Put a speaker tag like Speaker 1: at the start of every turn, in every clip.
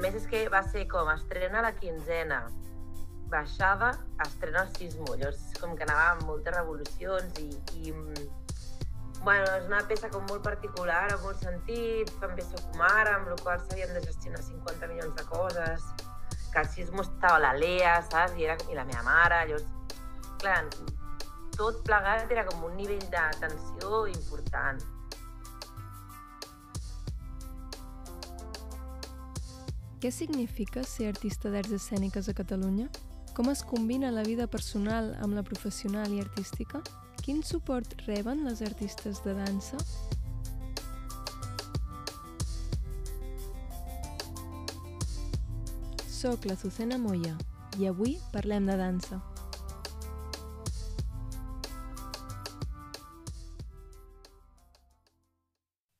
Speaker 1: més és que va ser com estrena la quinzena, baixada, estrena el sismo. Llavors com que anava amb moltes revolucions i, i bueno, és una peça com molt particular, en molt sentit, també soc mare, amb la qual s'havien de gestionar 50 milions de coses, que el sismo estava la Lea, saps? I, era, i la meva mare, llavors, clar, tot plegat era com un nivell de tensió important.
Speaker 2: Què significa ser artista d'arts escèniques a Catalunya? Com es combina la vida personal amb la professional i artística? Quin suport reben les artistes de dansa? Soc la Sucena Moya i avui parlem de dansa.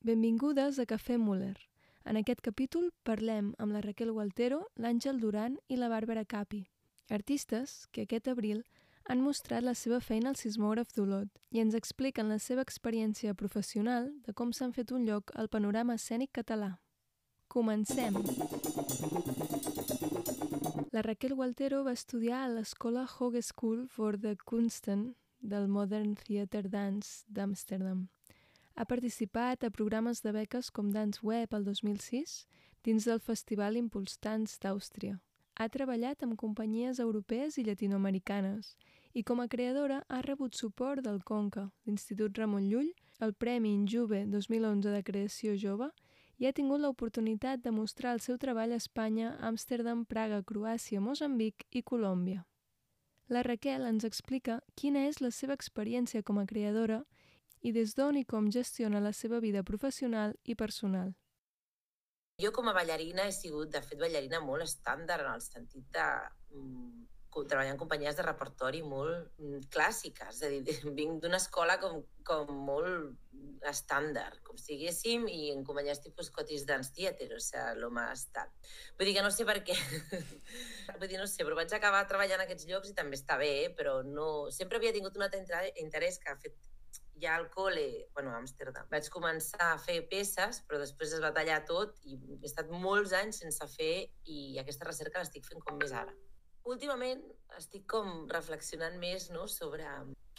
Speaker 2: Benvingudes a Cafè Muller. En aquest capítol parlem amb la Raquel Gualtero, l'Àngel Duran i la Bàrbara Capi, artistes que aquest abril han mostrat la seva feina al sismògraf d'Olot i ens expliquen la seva experiència professional de com s'han fet un lloc al panorama escènic català. Comencem! La Raquel Gualtero va estudiar a l'escola Hoge School for the Kunsten del Modern Theater Dance d'Amsterdam ha participat a programes de beques com Dance Web el 2006 dins del Festival Impuls Dance d'Àustria. Ha treballat amb companyies europees i llatinoamericanes i com a creadora ha rebut suport del Conca, l'Institut Ramon Llull, el Premi Injuve 2011 de Creació Jove i ha tingut l'oportunitat de mostrar el seu treball a Espanya, Amsterdam, Praga, Croàcia, Mozambic i Colòmbia. La Raquel ens explica quina és la seva experiència com a creadora i des d'on i com gestiona la seva vida professional i personal.
Speaker 1: Jo com a ballarina he sigut, de fet, ballarina molt estàndard en el sentit de mm, treballar en companyies de repertori molt mm, clàssiques. És a dir, vinc d'una escola com, com molt estàndard, com si diguéssim, i en companyies tipus Scottish Dance Theater, o sigui, lo més tal. Vull dir que no sé per què. Vull dir, no sé, però vaig acabar treballant en aquests llocs i també està bé, però no... Sempre havia tingut un altre interès que ha fet ja al col·le, bueno, a Amsterdam, vaig començar a fer peces, però després es va tallar tot i he estat molts anys sense fer i aquesta recerca l'estic fent com més ara. Últimament estic com reflexionant més no, sobre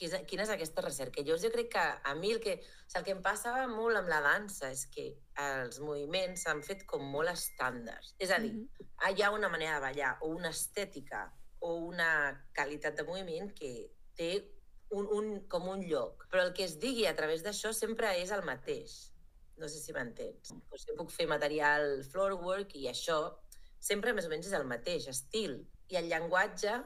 Speaker 1: és, quina és aquesta recerca. Jo, jo crec que a mi el que, o sigui, el que em passava molt amb la dansa és que els moviments s'han fet com molt estàndards. És a dir, mm -hmm. hi ha una manera de ballar o una estètica o una qualitat de moviment que té un, un, com un lloc. Però el que es digui a través d'això sempre és el mateix. No sé si m'entens. Pues jo puc fer material floorwork i això sempre més o menys és el mateix estil. I el llenguatge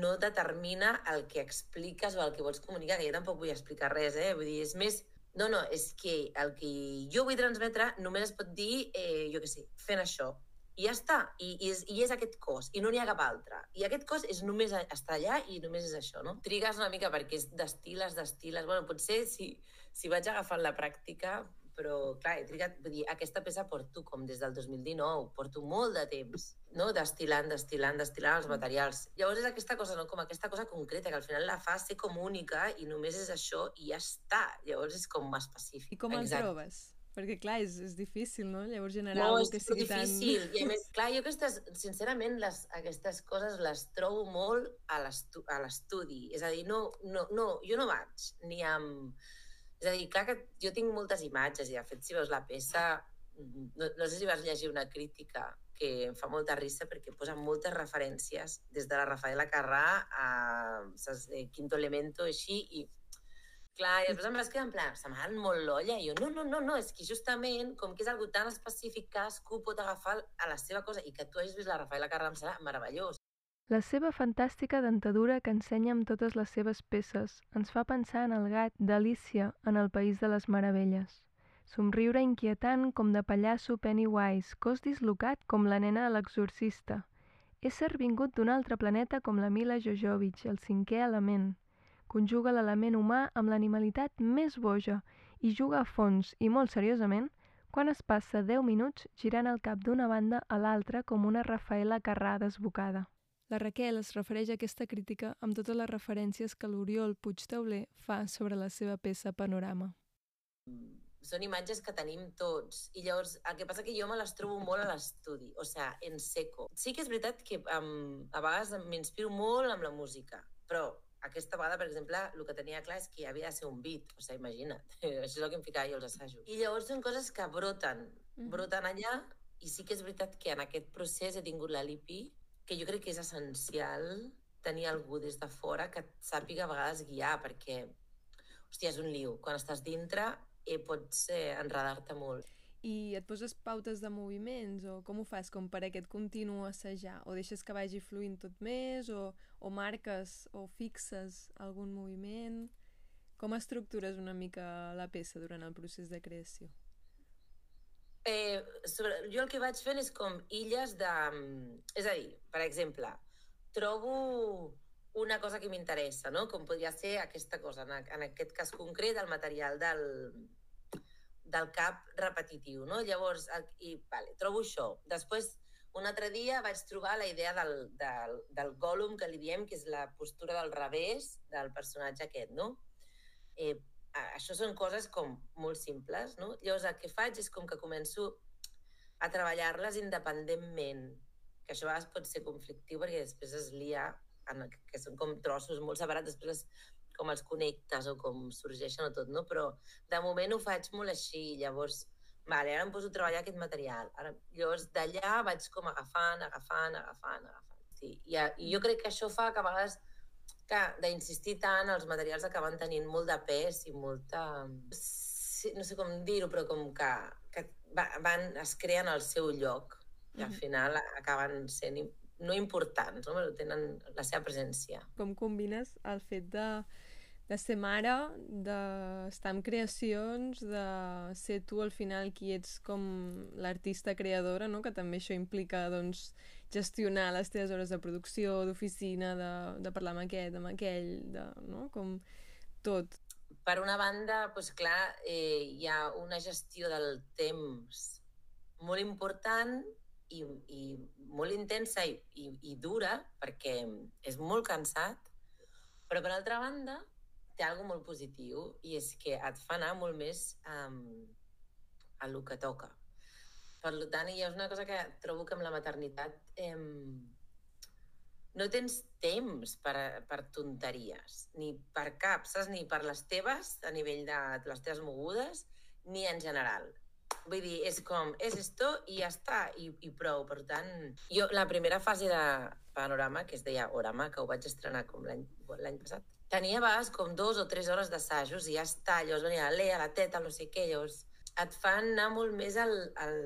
Speaker 1: no determina el que expliques o el que vols comunicar, que jo tampoc vull explicar res, eh? Vull dir, és més... No, no, és que el que jo vull transmetre només es pot dir, eh, jo què sé, fent això i ja està, I, i, és, i és aquest cos, i no n'hi ha cap altre. I aquest cos és només estar allà i només és això, no? Trigues una mica perquè és d'estiles, d'estiles... Bueno, potser si, si vaig agafant la pràctica, però clar, he trigat, vull dir, aquesta peça porto com des del 2019, porto molt de temps, no? Destilant, destilant, destilant els materials. Llavors és aquesta cosa, no? Com aquesta cosa concreta, que al final la fa ser com única i només és això i ja està. Llavors és com específic.
Speaker 2: I com el trobes? Perquè, clar, és, és difícil, no? Llavors generar no, que sigui
Speaker 1: tan... Difícil. I a més, clar, jo aquestes, sincerament, les, aquestes coses les trobo molt a l'estudi. És a dir, no, no, no, jo no vaig ni amb... És a dir, clar que jo tinc moltes imatges i, de fet, si veus la peça, no, no sé si vas llegir una crítica que em fa molta risa perquè posa moltes referències des de la Rafaela Carrà a saps, Quinto Elemento, així, i Clar, i després em vas quedar en plan, se m'ha molt l'olla, i jo, no, no, no, no, és que justament, com que és algo tan específic, cadascú pot agafar a la seva cosa, i que tu hagis vist la Rafaela Carrà em serà meravellós.
Speaker 2: La seva fantàstica dentadura que ensenya amb totes les seves peces ens fa pensar en el gat d'Alícia en el País de les Meravelles. Somriure inquietant com de pallasso Pennywise, cos dislocat com la nena de l'exorcista. Ésser vingut d'un altre planeta com la Mila Jojovic, el cinquè element – conjuga l'element humà amb l'animalitat més boja i juga a fons i molt seriosament quan es passa 10 minuts girant el cap d'una banda a l'altra com una Rafaela Carrà desbocada. La Raquel es refereix a aquesta crítica amb totes les referències que l'Oriol Puigtauler fa sobre la seva peça Panorama.
Speaker 1: són imatges que tenim tots. I llavors, el que passa que jo me les trobo molt a l'estudi, o sea, en seco. Sí que és veritat que um, a vegades m'inspiro molt amb la música, però aquesta vegada, per exemple, el que tenia clar és que havia de ser un beat, o sigui, imagina't, això és el que em ficava jo als assajos. I llavors són coses que broten, mm. broten allà, i sí que és veritat que en aquest procés he tingut la Lipi, que jo crec que és essencial tenir algú des de fora que et sàpiga a vegades guiar, perquè, hòstia, és un liu. Quan estàs dintre eh, pots eh, enredar-te molt.
Speaker 2: I et poses pautes de moviments o com ho fas com per aquest continu assajar? O deixes que vagi fluint tot més o, o marques o fixes algun moviment? Com estructures una mica la peça durant el procés de creació?
Speaker 1: Eh, sobre, jo el que vaig fent és com illes de... És a dir, per exemple, trobo una cosa que m'interessa, no? com podria ser aquesta cosa, en, en aquest cas concret, el material del, del cap repetitiu, no? Llavors, i, vale, trobo això. Després, un altre dia vaig trobar la idea del, del, del Gollum, que li diem, que és la postura del revés del personatge aquest, no? Eh, això són coses com molt simples, no? Llavors, el que faig és com que començo a treballar-les independentment, que això a vegades pot ser conflictiu perquè després es lia, que són com trossos molt separats, després com els connectes o com sorgeixen o tot, no? Però de moment ho faig molt així, llavors, vale, ara em poso a treballar aquest material. Ara, llavors, d'allà vaig com agafant, agafant, agafant, agafant. Sí. I, I jo crec que això fa que a vegades que d'insistir tant, els materials acaben tenint molt de pes i molta... Sí, no sé com dir-ho, però com que, que van, es creen al seu lloc i al final acaben sent no importants, no? però tenen la seva presència.
Speaker 2: Com combines el fet de de ser mare, d'estar en creacions, de ser tu al final qui ets com l'artista creadora, no? que també això implica doncs, gestionar les teves hores de producció, d'oficina, de, de parlar amb aquest, amb aquell, de, no? com tot.
Speaker 1: Per una banda, doncs clar, eh, hi ha una gestió del temps molt important i, i molt intensa i, i, i dura, perquè és molt cansat, però per altra banda, té alguna molt positiu i és que et fa anar molt més um, a lo que toca. Per tant, hi ha una cosa que trobo que amb la maternitat eh, no tens temps per, per tonteries, ni per cap, saps? Ni per les teves, a nivell de les teves mogudes, ni en general. Vull dir, és com, és esto i ja està, i, i prou. Per tant, jo, la primera fase de Panorama, que es deia Orama, que ho vaig estrenar com l'any passat, tenia a vegades com dos o tres hores d'assajos i ja està, llavors venia la Lea, la teta, no sé què, llavors et fan anar molt més al, al,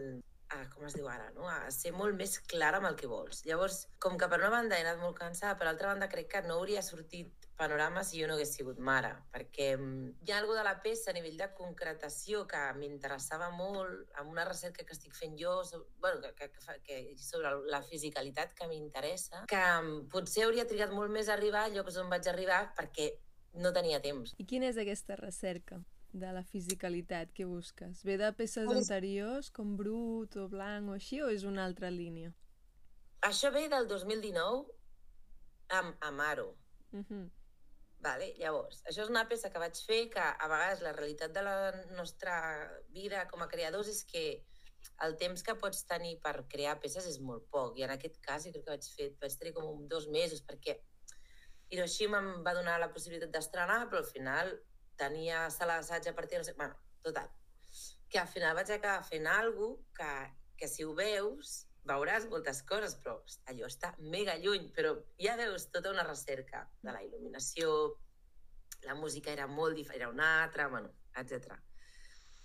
Speaker 1: a, com es diu ara, no? a ser molt més clara amb el que vols. Llavors, com que per una banda he anat molt cansada, per altra banda crec que no hauria sortit panorama si jo no hagués sigut mare, perquè mm, hi ha alguna de la peça a nivell de concretació que m'interessava molt, amb una recerca que estic fent jo, sobre, bueno, que, que, que, sobre la fisicalitat que m'interessa, que mm, potser hauria trigat molt més a arribar a llocs on vaig arribar perquè no tenia temps.
Speaker 2: I quina és aquesta recerca? de la fisicalitat que busques? Ve de peces pues... anteriors, com Brut o Blanc o així, o és una altra línia?
Speaker 1: Això ve del 2019 amb Amaro. Uh. -huh. Vale? Llavors, això és una peça que vaig fer que a vegades la realitat de la nostra vida com a creadors és que el temps que pots tenir per crear peces és molt poc. I en aquest cas, jo crec que vaig fer, vaig tenir com un, dos mesos perquè Hiroshima em va donar la possibilitat d'estrenar, però al final tenia sala d'assaig a partir. No sé, bueno, total. Que al final vaig acabar fent alguna que, que si ho veus veuràs moltes coses, però allò està mega lluny, però ja veus tota una recerca de la il·luminació, la música era molt diferent, era una altra, bueno, etc.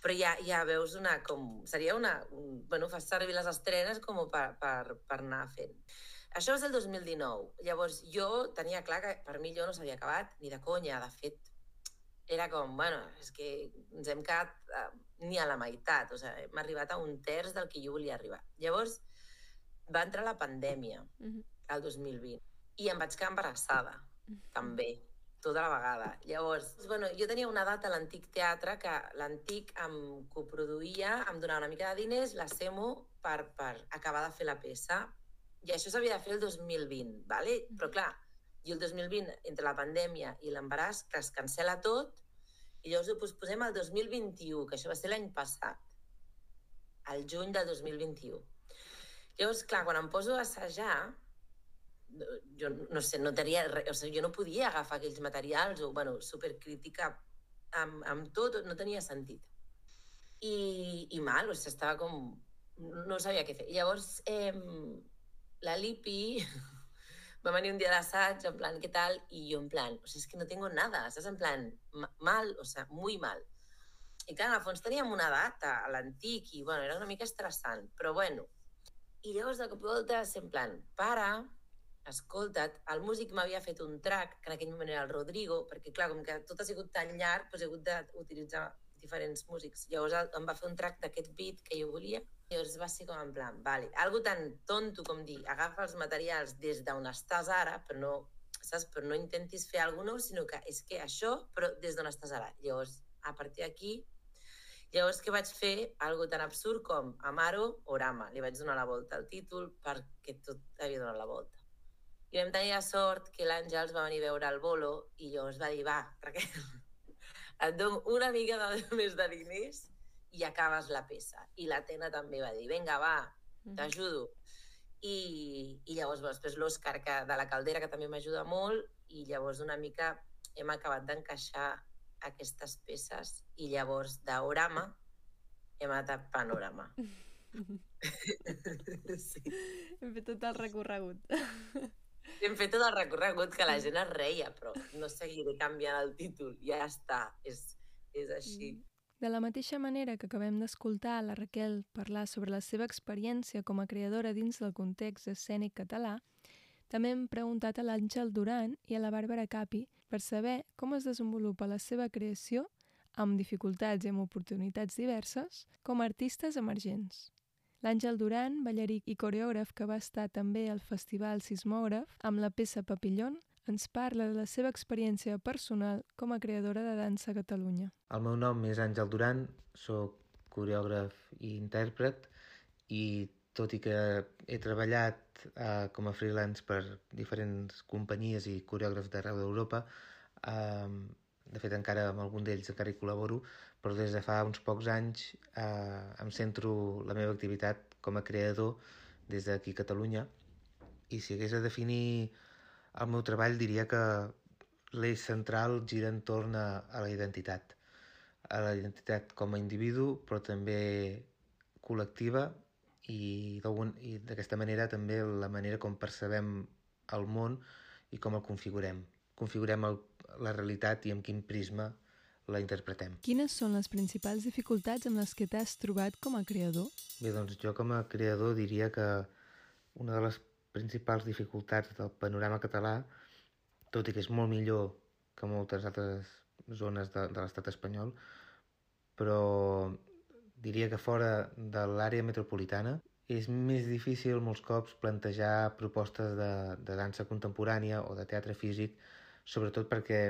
Speaker 1: Però ja, ja veus una, com, seria una, un, bueno, fas servir les estrenes com per, per, per anar fent. Això és el 2019. Llavors, jo tenia clar que per mi jo no s'havia acabat ni de conya. De fet, era com, bueno, és que ens hem quedat uh, ni a la meitat. O sigui, hem arribat a un terç del que jo volia arribar. Llavors, va entrar la pandèmia, -huh. el 2020, i em vaig quedar embarassada, també, tota la vegada. Llavors, bueno, jo tenia una data a l'antic teatre que l'antic em coproduïa, em donava una mica de diners, la SEMO, per, per acabar de fer la peça. I això s'havia de fer el 2020, ¿vale? Però clar, i el 2020, entre la pandèmia i l'embaràs, que es cancela tot, I llavors ho posposem al 2021, que això va ser l'any passat, al juny del 2021. Llavors, clar, quan em poso a assajar, jo no sé, no tenia res, o sigui, jo no podia agafar aquells materials o, bueno, supercrítica amb, amb tot, no tenia sentit. I, i mal, o sigui, estava com... no sabia què fer. Llavors, eh, la Lipi va venir un dia d'assaig, en plan, què tal? I jo en plan, o sigui, és que no tengo nada, saps? En plan, mal, o sigui, muy mal. I clar, en el fons teníem una data a l'antic i, bueno, era una mica estressant, però bueno. I llavors, de cop i volta, en plan, para, escolta't, el músic m'havia fet un track, que en aquell moment era el Rodrigo, perquè clar, com que tot ha sigut tan llarg, doncs he hagut d'utilitzar diferents músics. Llavors em va fer un track d'aquest beat que jo volia. Llavors va ser com en plan, vale, algo tan tonto com dir, agafa els materials des d'on estàs ara, però no, saps? Però no intentis fer alguna nou, sinó que és que això, però des d'on estàs ara. Llavors, a partir d'aquí, llavors què vaig fer? Algo tan absurd com Amaro Orama. Li vaig donar la volta al títol perquè tot havia donat la volta. I vam tenir la sort que l'Àngels va venir a veure el bolo i llavors va dir, va, Raquel, et dono una mica de, més de diners i acabes la peça. I la Tena també va dir, vinga, va, mm-hmm. t'ajudo. I, I llavors, bueno, després l'Òscar de la Caldera, que també m'ajuda molt, i llavors una mica hem acabat d'encaixar aquestes peces i llavors d'orama hem anat panorama.
Speaker 2: sí. Hem fet tot el recorregut.
Speaker 1: Hem fet tot el recorregut que la gent es reia, però no seguiré canviant el títol. Ja està, és, és així. Mm.
Speaker 2: De la mateixa manera que acabem d'escoltar la Raquel parlar sobre la seva experiència com a creadora dins del context escènic català, també hem preguntat a l'Àngel Duran i a la Bàrbara Capi per saber com es desenvolupa la seva creació amb dificultats i amb oportunitats diverses com a artistes emergents. L'Àngel Duran, ballarí i coreògraf que va estar també al Festival Sismògraf amb la peça Papillon, ens parla de la seva experiència personal com a creadora de dansa a Catalunya.
Speaker 3: El meu nom és Àngel Duran, sóc coreògraf i intèrpret i tot i que he treballat eh, com a freelance per diferents companyies i coreògrafs d'arreu d'Europa, eh, de fet encara amb algun d'ells encara hi col·laboro, però des de fa uns pocs anys eh, em centro la meva activitat com a creador des d'aquí a Catalunya. I si hagués de definir el meu treball diria que l'eix central gira entorn a, a la identitat. A la identitat com a individu però també col·lectiva i d'aquesta manera també la manera com percebem el món i com el configurem. Configurem el, la realitat i amb quin prisma la interpretem.
Speaker 2: Quines són les principals dificultats amb les que t'has trobat com a creador?
Speaker 3: Bé, doncs jo com a creador diria que una de les principals dificultats del panorama català, tot i que és molt millor que moltes altres zones de, de l'estat espanyol, però diria que fora de l'àrea metropolitana és més difícil molts cops plantejar propostes de, de dansa contemporània o de teatre físic, sobretot perquè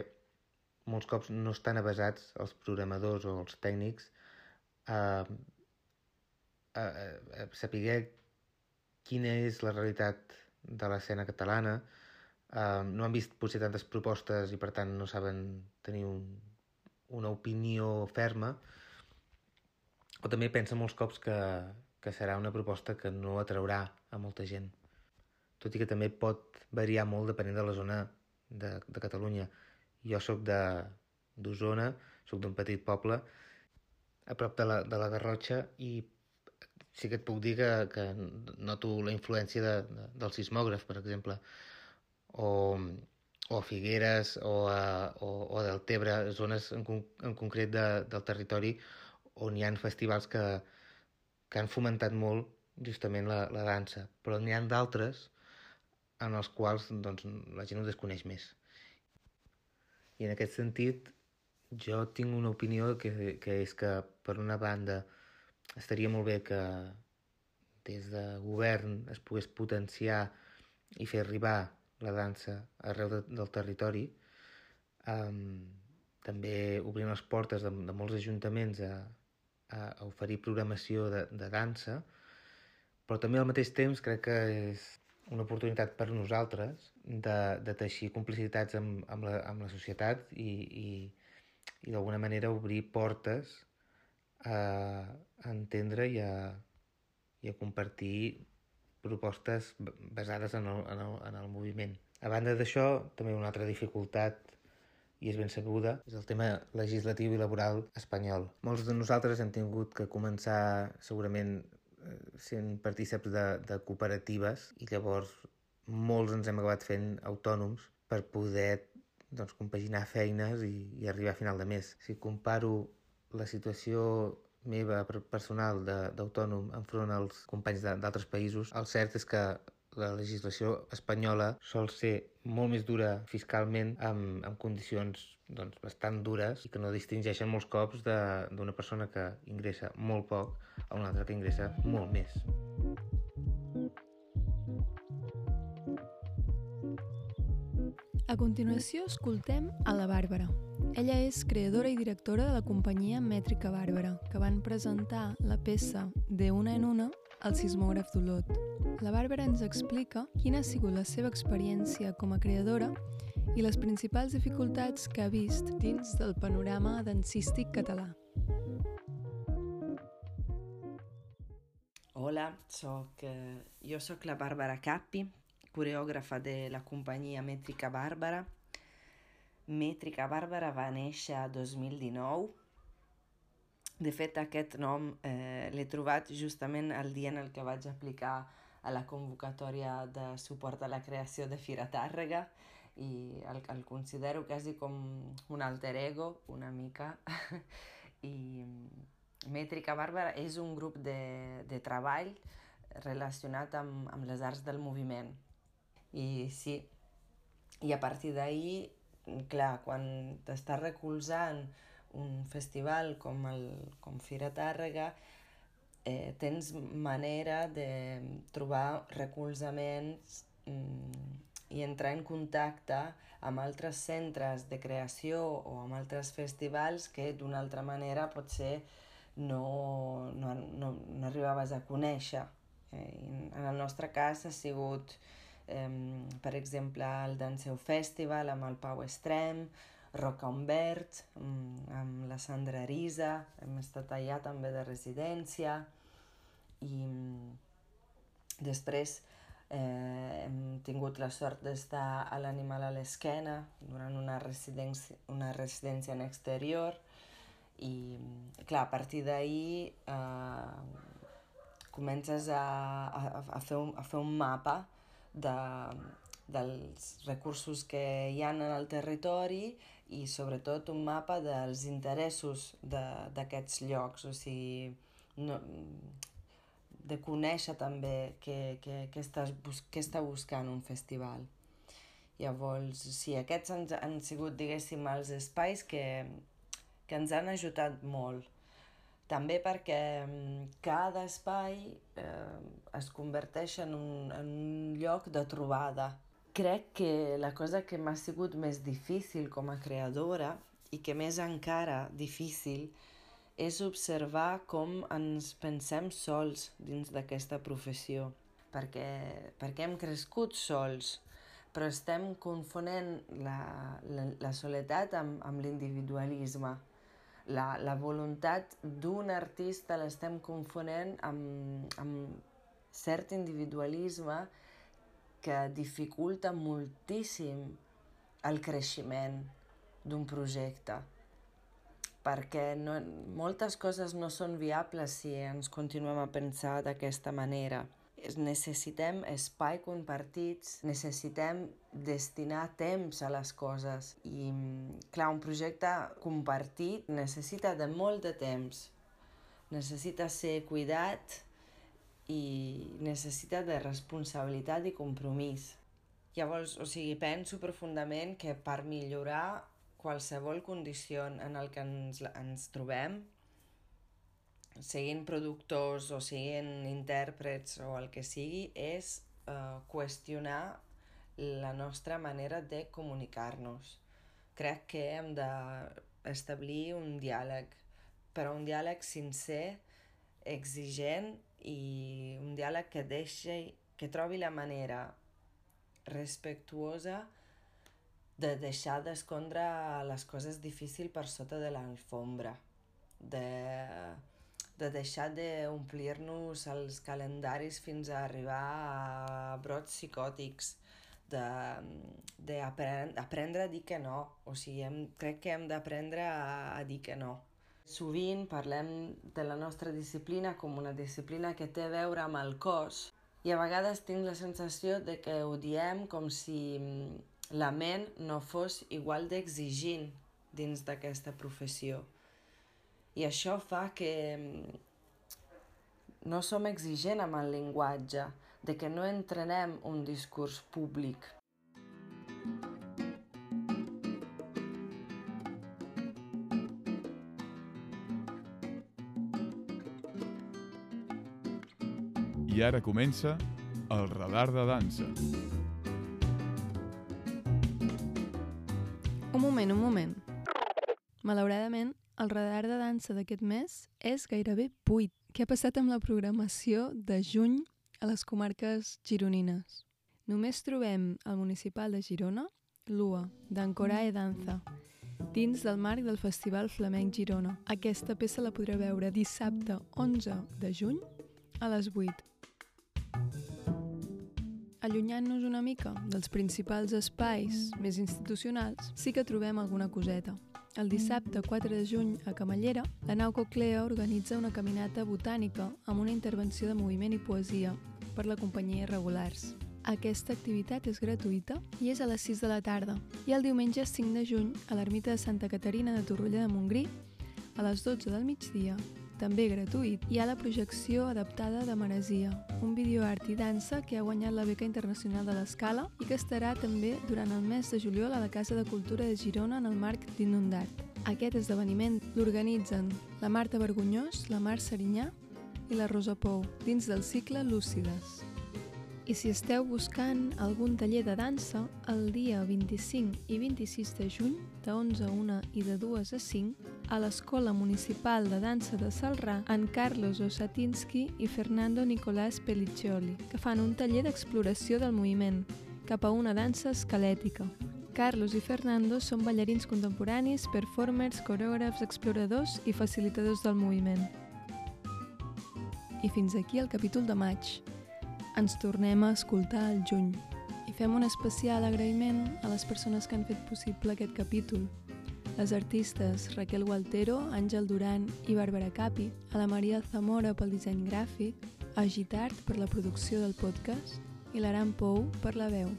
Speaker 3: molts cops no estan avasats els programadors o els tècnics a, a, a, a saber quina és la realitat de l'escena catalana, uh, no han vist potser tantes propostes i per tant no saben tenir un, una opinió ferma, o també pensa molts cops que, que serà una proposta que no atraurà a molta gent. Tot i que també pot variar molt depenent de la zona de, de Catalunya. Jo sóc d'Osona, sóc d'un petit poble a prop de la, de la Garrotxa i sí que et puc dir que, que noto la influència de, de, del sismògraf, per exemple, o, o Figueres o, a, o, o del Tebre, zones en, en concret de, del territori on hi ha festivals que, que han fomentat molt justament la, la dansa, però n'hi han d'altres en els quals doncs, la gent ho desconeix més. I en aquest sentit, jo tinc una opinió que, que és que, per una banda, estaria molt bé que des de govern es pogués potenciar i fer arribar la dansa arreu de, del territori, um, també obrint les portes de, de molts ajuntaments a, a, a oferir programació de, de dansa, però també al mateix temps crec que és una oportunitat per nosaltres de, de teixir complicitats amb, amb, la, amb la societat i, i, i d'alguna manera obrir portes a, a entendre i a, i a compartir propostes basades en el, en el, en el moviment. A banda d'això, també una altra dificultat i és ben sabuda, és el tema legislatiu i laboral espanyol. Molts de nosaltres hem tingut que començar segurament eh, sent partíceps de, de cooperatives i llavors molts ens hem acabat fent autònoms per poder doncs, compaginar feines i, i arribar a final de mes. Si comparo la situació meva personal d'autònom enfront als companys d'altres països, el cert és que la legislació espanyola sol ser molt més dura fiscalment amb, amb condicions doncs, bastant dures i que no distingeixen molts cops d'una persona que ingressa molt poc a una altra que ingressa molt més.
Speaker 2: A continuació, escoltem a la Bàrbara. Ella és creadora i directora de la companyia Mètrica Bàrbara, que van presentar la peça De una en una al sismògraf d'Olot. La Bàrbara ens explica quina ha sigut la seva experiència com a creadora i les principals dificultats que ha vist dins del panorama dansístic català.
Speaker 4: Hola, soc, eh, jo sóc la Bàrbara Cappi, coreògrafa de la companyia Mètrica Bàrbara. Mètrica Bàrbara va néixer a 2019 de fet, aquest nom eh, l'he trobat justament el dia en el que vaig aplicar a la convocatòria de suport a la creació de Fira Tàrrega i el, el considero quasi com un alter ego, una mica. I Mètrica Bàrbara és un grup de, de treball relacionat amb, amb les arts del moviment. I sí, i a partir d'ahir, clar, quan t'estàs recolzant un festival com, el, com Fira Tàrrega eh, tens manera de trobar recolzaments mm, i entrar en contacte amb altres centres de creació o amb altres festivals que d'una altra manera potser no, no, no, no arribaves a conèixer. Eh, en el nostre cas ha sigut, eh, per exemple, el Danseu Festival amb el Pau Estrem, Roca Umbert, mm, amb la Sandra Arisa, hem estat allà també de residència i mm, després eh, hem tingut la sort d'estar a l'Animal a l'Esquena durant una residència, una residència en exterior i mm, clar, a partir d'ahir eh, comences a, a, a, fer un, a fer un mapa de, dels recursos que hi ha en el territori i sobretot un mapa dels interessos d'aquests llocs, o sigui, no, de conèixer també què, què, què, estàs, què està buscant un festival. Llavors, sí, aquests han, han sigut, diguéssim, els espais que, que ens han ajudat molt. També perquè mm, cada espai eh, es converteix en un, en un lloc de trobada crec que la cosa que m'ha sigut més difícil com a creadora i que més encara difícil és observar com ens pensem sols dins d'aquesta professió, perquè, perquè hem crescut sols, però estem confonent la, la, la soledat amb, amb l'individualisme. La, la voluntat d'un artista l'estem confonent amb, amb cert individualisme que dificulta moltíssim el creixement d'un projecte perquè no, moltes coses no són viables si ens continuem a pensar d'aquesta manera. Necessitem espai compartits, necessitem destinar temps a les coses i, clar, un projecte compartit necessita de molt de temps, necessita ser cuidat i necessita de responsabilitat i compromís. Llavors, o sigui, penso profundament que per millorar qualsevol condició en el que ens, ens trobem, siguin productors o siguin intèrprets o el que sigui, és uh, qüestionar la nostra manera de comunicar-nos. Crec que hem d'establir un diàleg, però un diàleg sincer, exigent i un diàleg que deixi, que trobi la manera respectuosa de deixar d'escondre les coses difícils per sota de l'alfombra, de, de deixar d'omplir-nos els calendaris fins a arribar a brots psicòtics, d'aprendre a dir que no. O sigui, hem, crec que hem d'aprendre a, a dir que no. Sovint parlem de la nostra disciplina com una disciplina que té a veure amb el cos i a vegades tinc la sensació de que ho diem com si la ment no fos igual d'exigint dins d'aquesta professió. I això fa que mm, no som exigent amb el llenguatge, de que no entrenem un discurs públic.
Speaker 5: I ara comença el radar de dansa.
Speaker 2: Un moment, un moment. Malauradament, el radar de dansa d'aquest mes és gairebé buit. Què ha passat amb la programació de juny a les comarques gironines? Només trobem al municipal de Girona l'UA, d'Ancorae Danza, dins del marc del Festival Flamenc Girona. Aquesta peça la podreu veure dissabte 11 de juny a les 8 allunyant-nos una mica dels principals espais més institucionals, sí que trobem alguna coseta. El dissabte 4 de juny a Camallera, la nau Coclea organitza una caminata botànica amb una intervenció de moviment i poesia per la companyia Regulars. Aquesta activitat és gratuïta i és a les 6 de la tarda. I el diumenge 5 de juny, a l'ermita de Santa Caterina de Torroella de Montgrí, a les 12 del migdia, també gratuït, hi ha la projecció adaptada de Maresia, un videoart i dansa que ha guanyat la beca internacional de l'Escala i que estarà també durant el mes de juliol a la Casa de Cultura de Girona en el marc d'Inundat. Aquest esdeveniment l'organitzen la Marta Vergonyós, la Mar Serinyà i la Rosa Pou, dins del cicle Lúcides. I si esteu buscant algun taller de dansa, el dia 25 i 26 de juny, de 11 a 1 i de 2 a 5, a l'Escola Municipal de Dansa de Salrà, en Carlos Osatinsky i Fernando Nicolás Pelliccioli, que fan un taller d'exploració del moviment, cap a una dansa esquelètica. Carlos i Fernando són ballarins contemporanis, performers, coreògrafs, exploradors i facilitadors del moviment. I fins aquí el capítol de maig. Ens tornem a escoltar al juny i fem un especial agraïment a les persones que han fet possible aquest capítol. Les artistes Raquel Gualtero, Àngel Duran i Bàrbara Capi, a la Maria Zamora pel disseny gràfic, a Gitart per la producció del podcast i l'Aran Pou per la veu.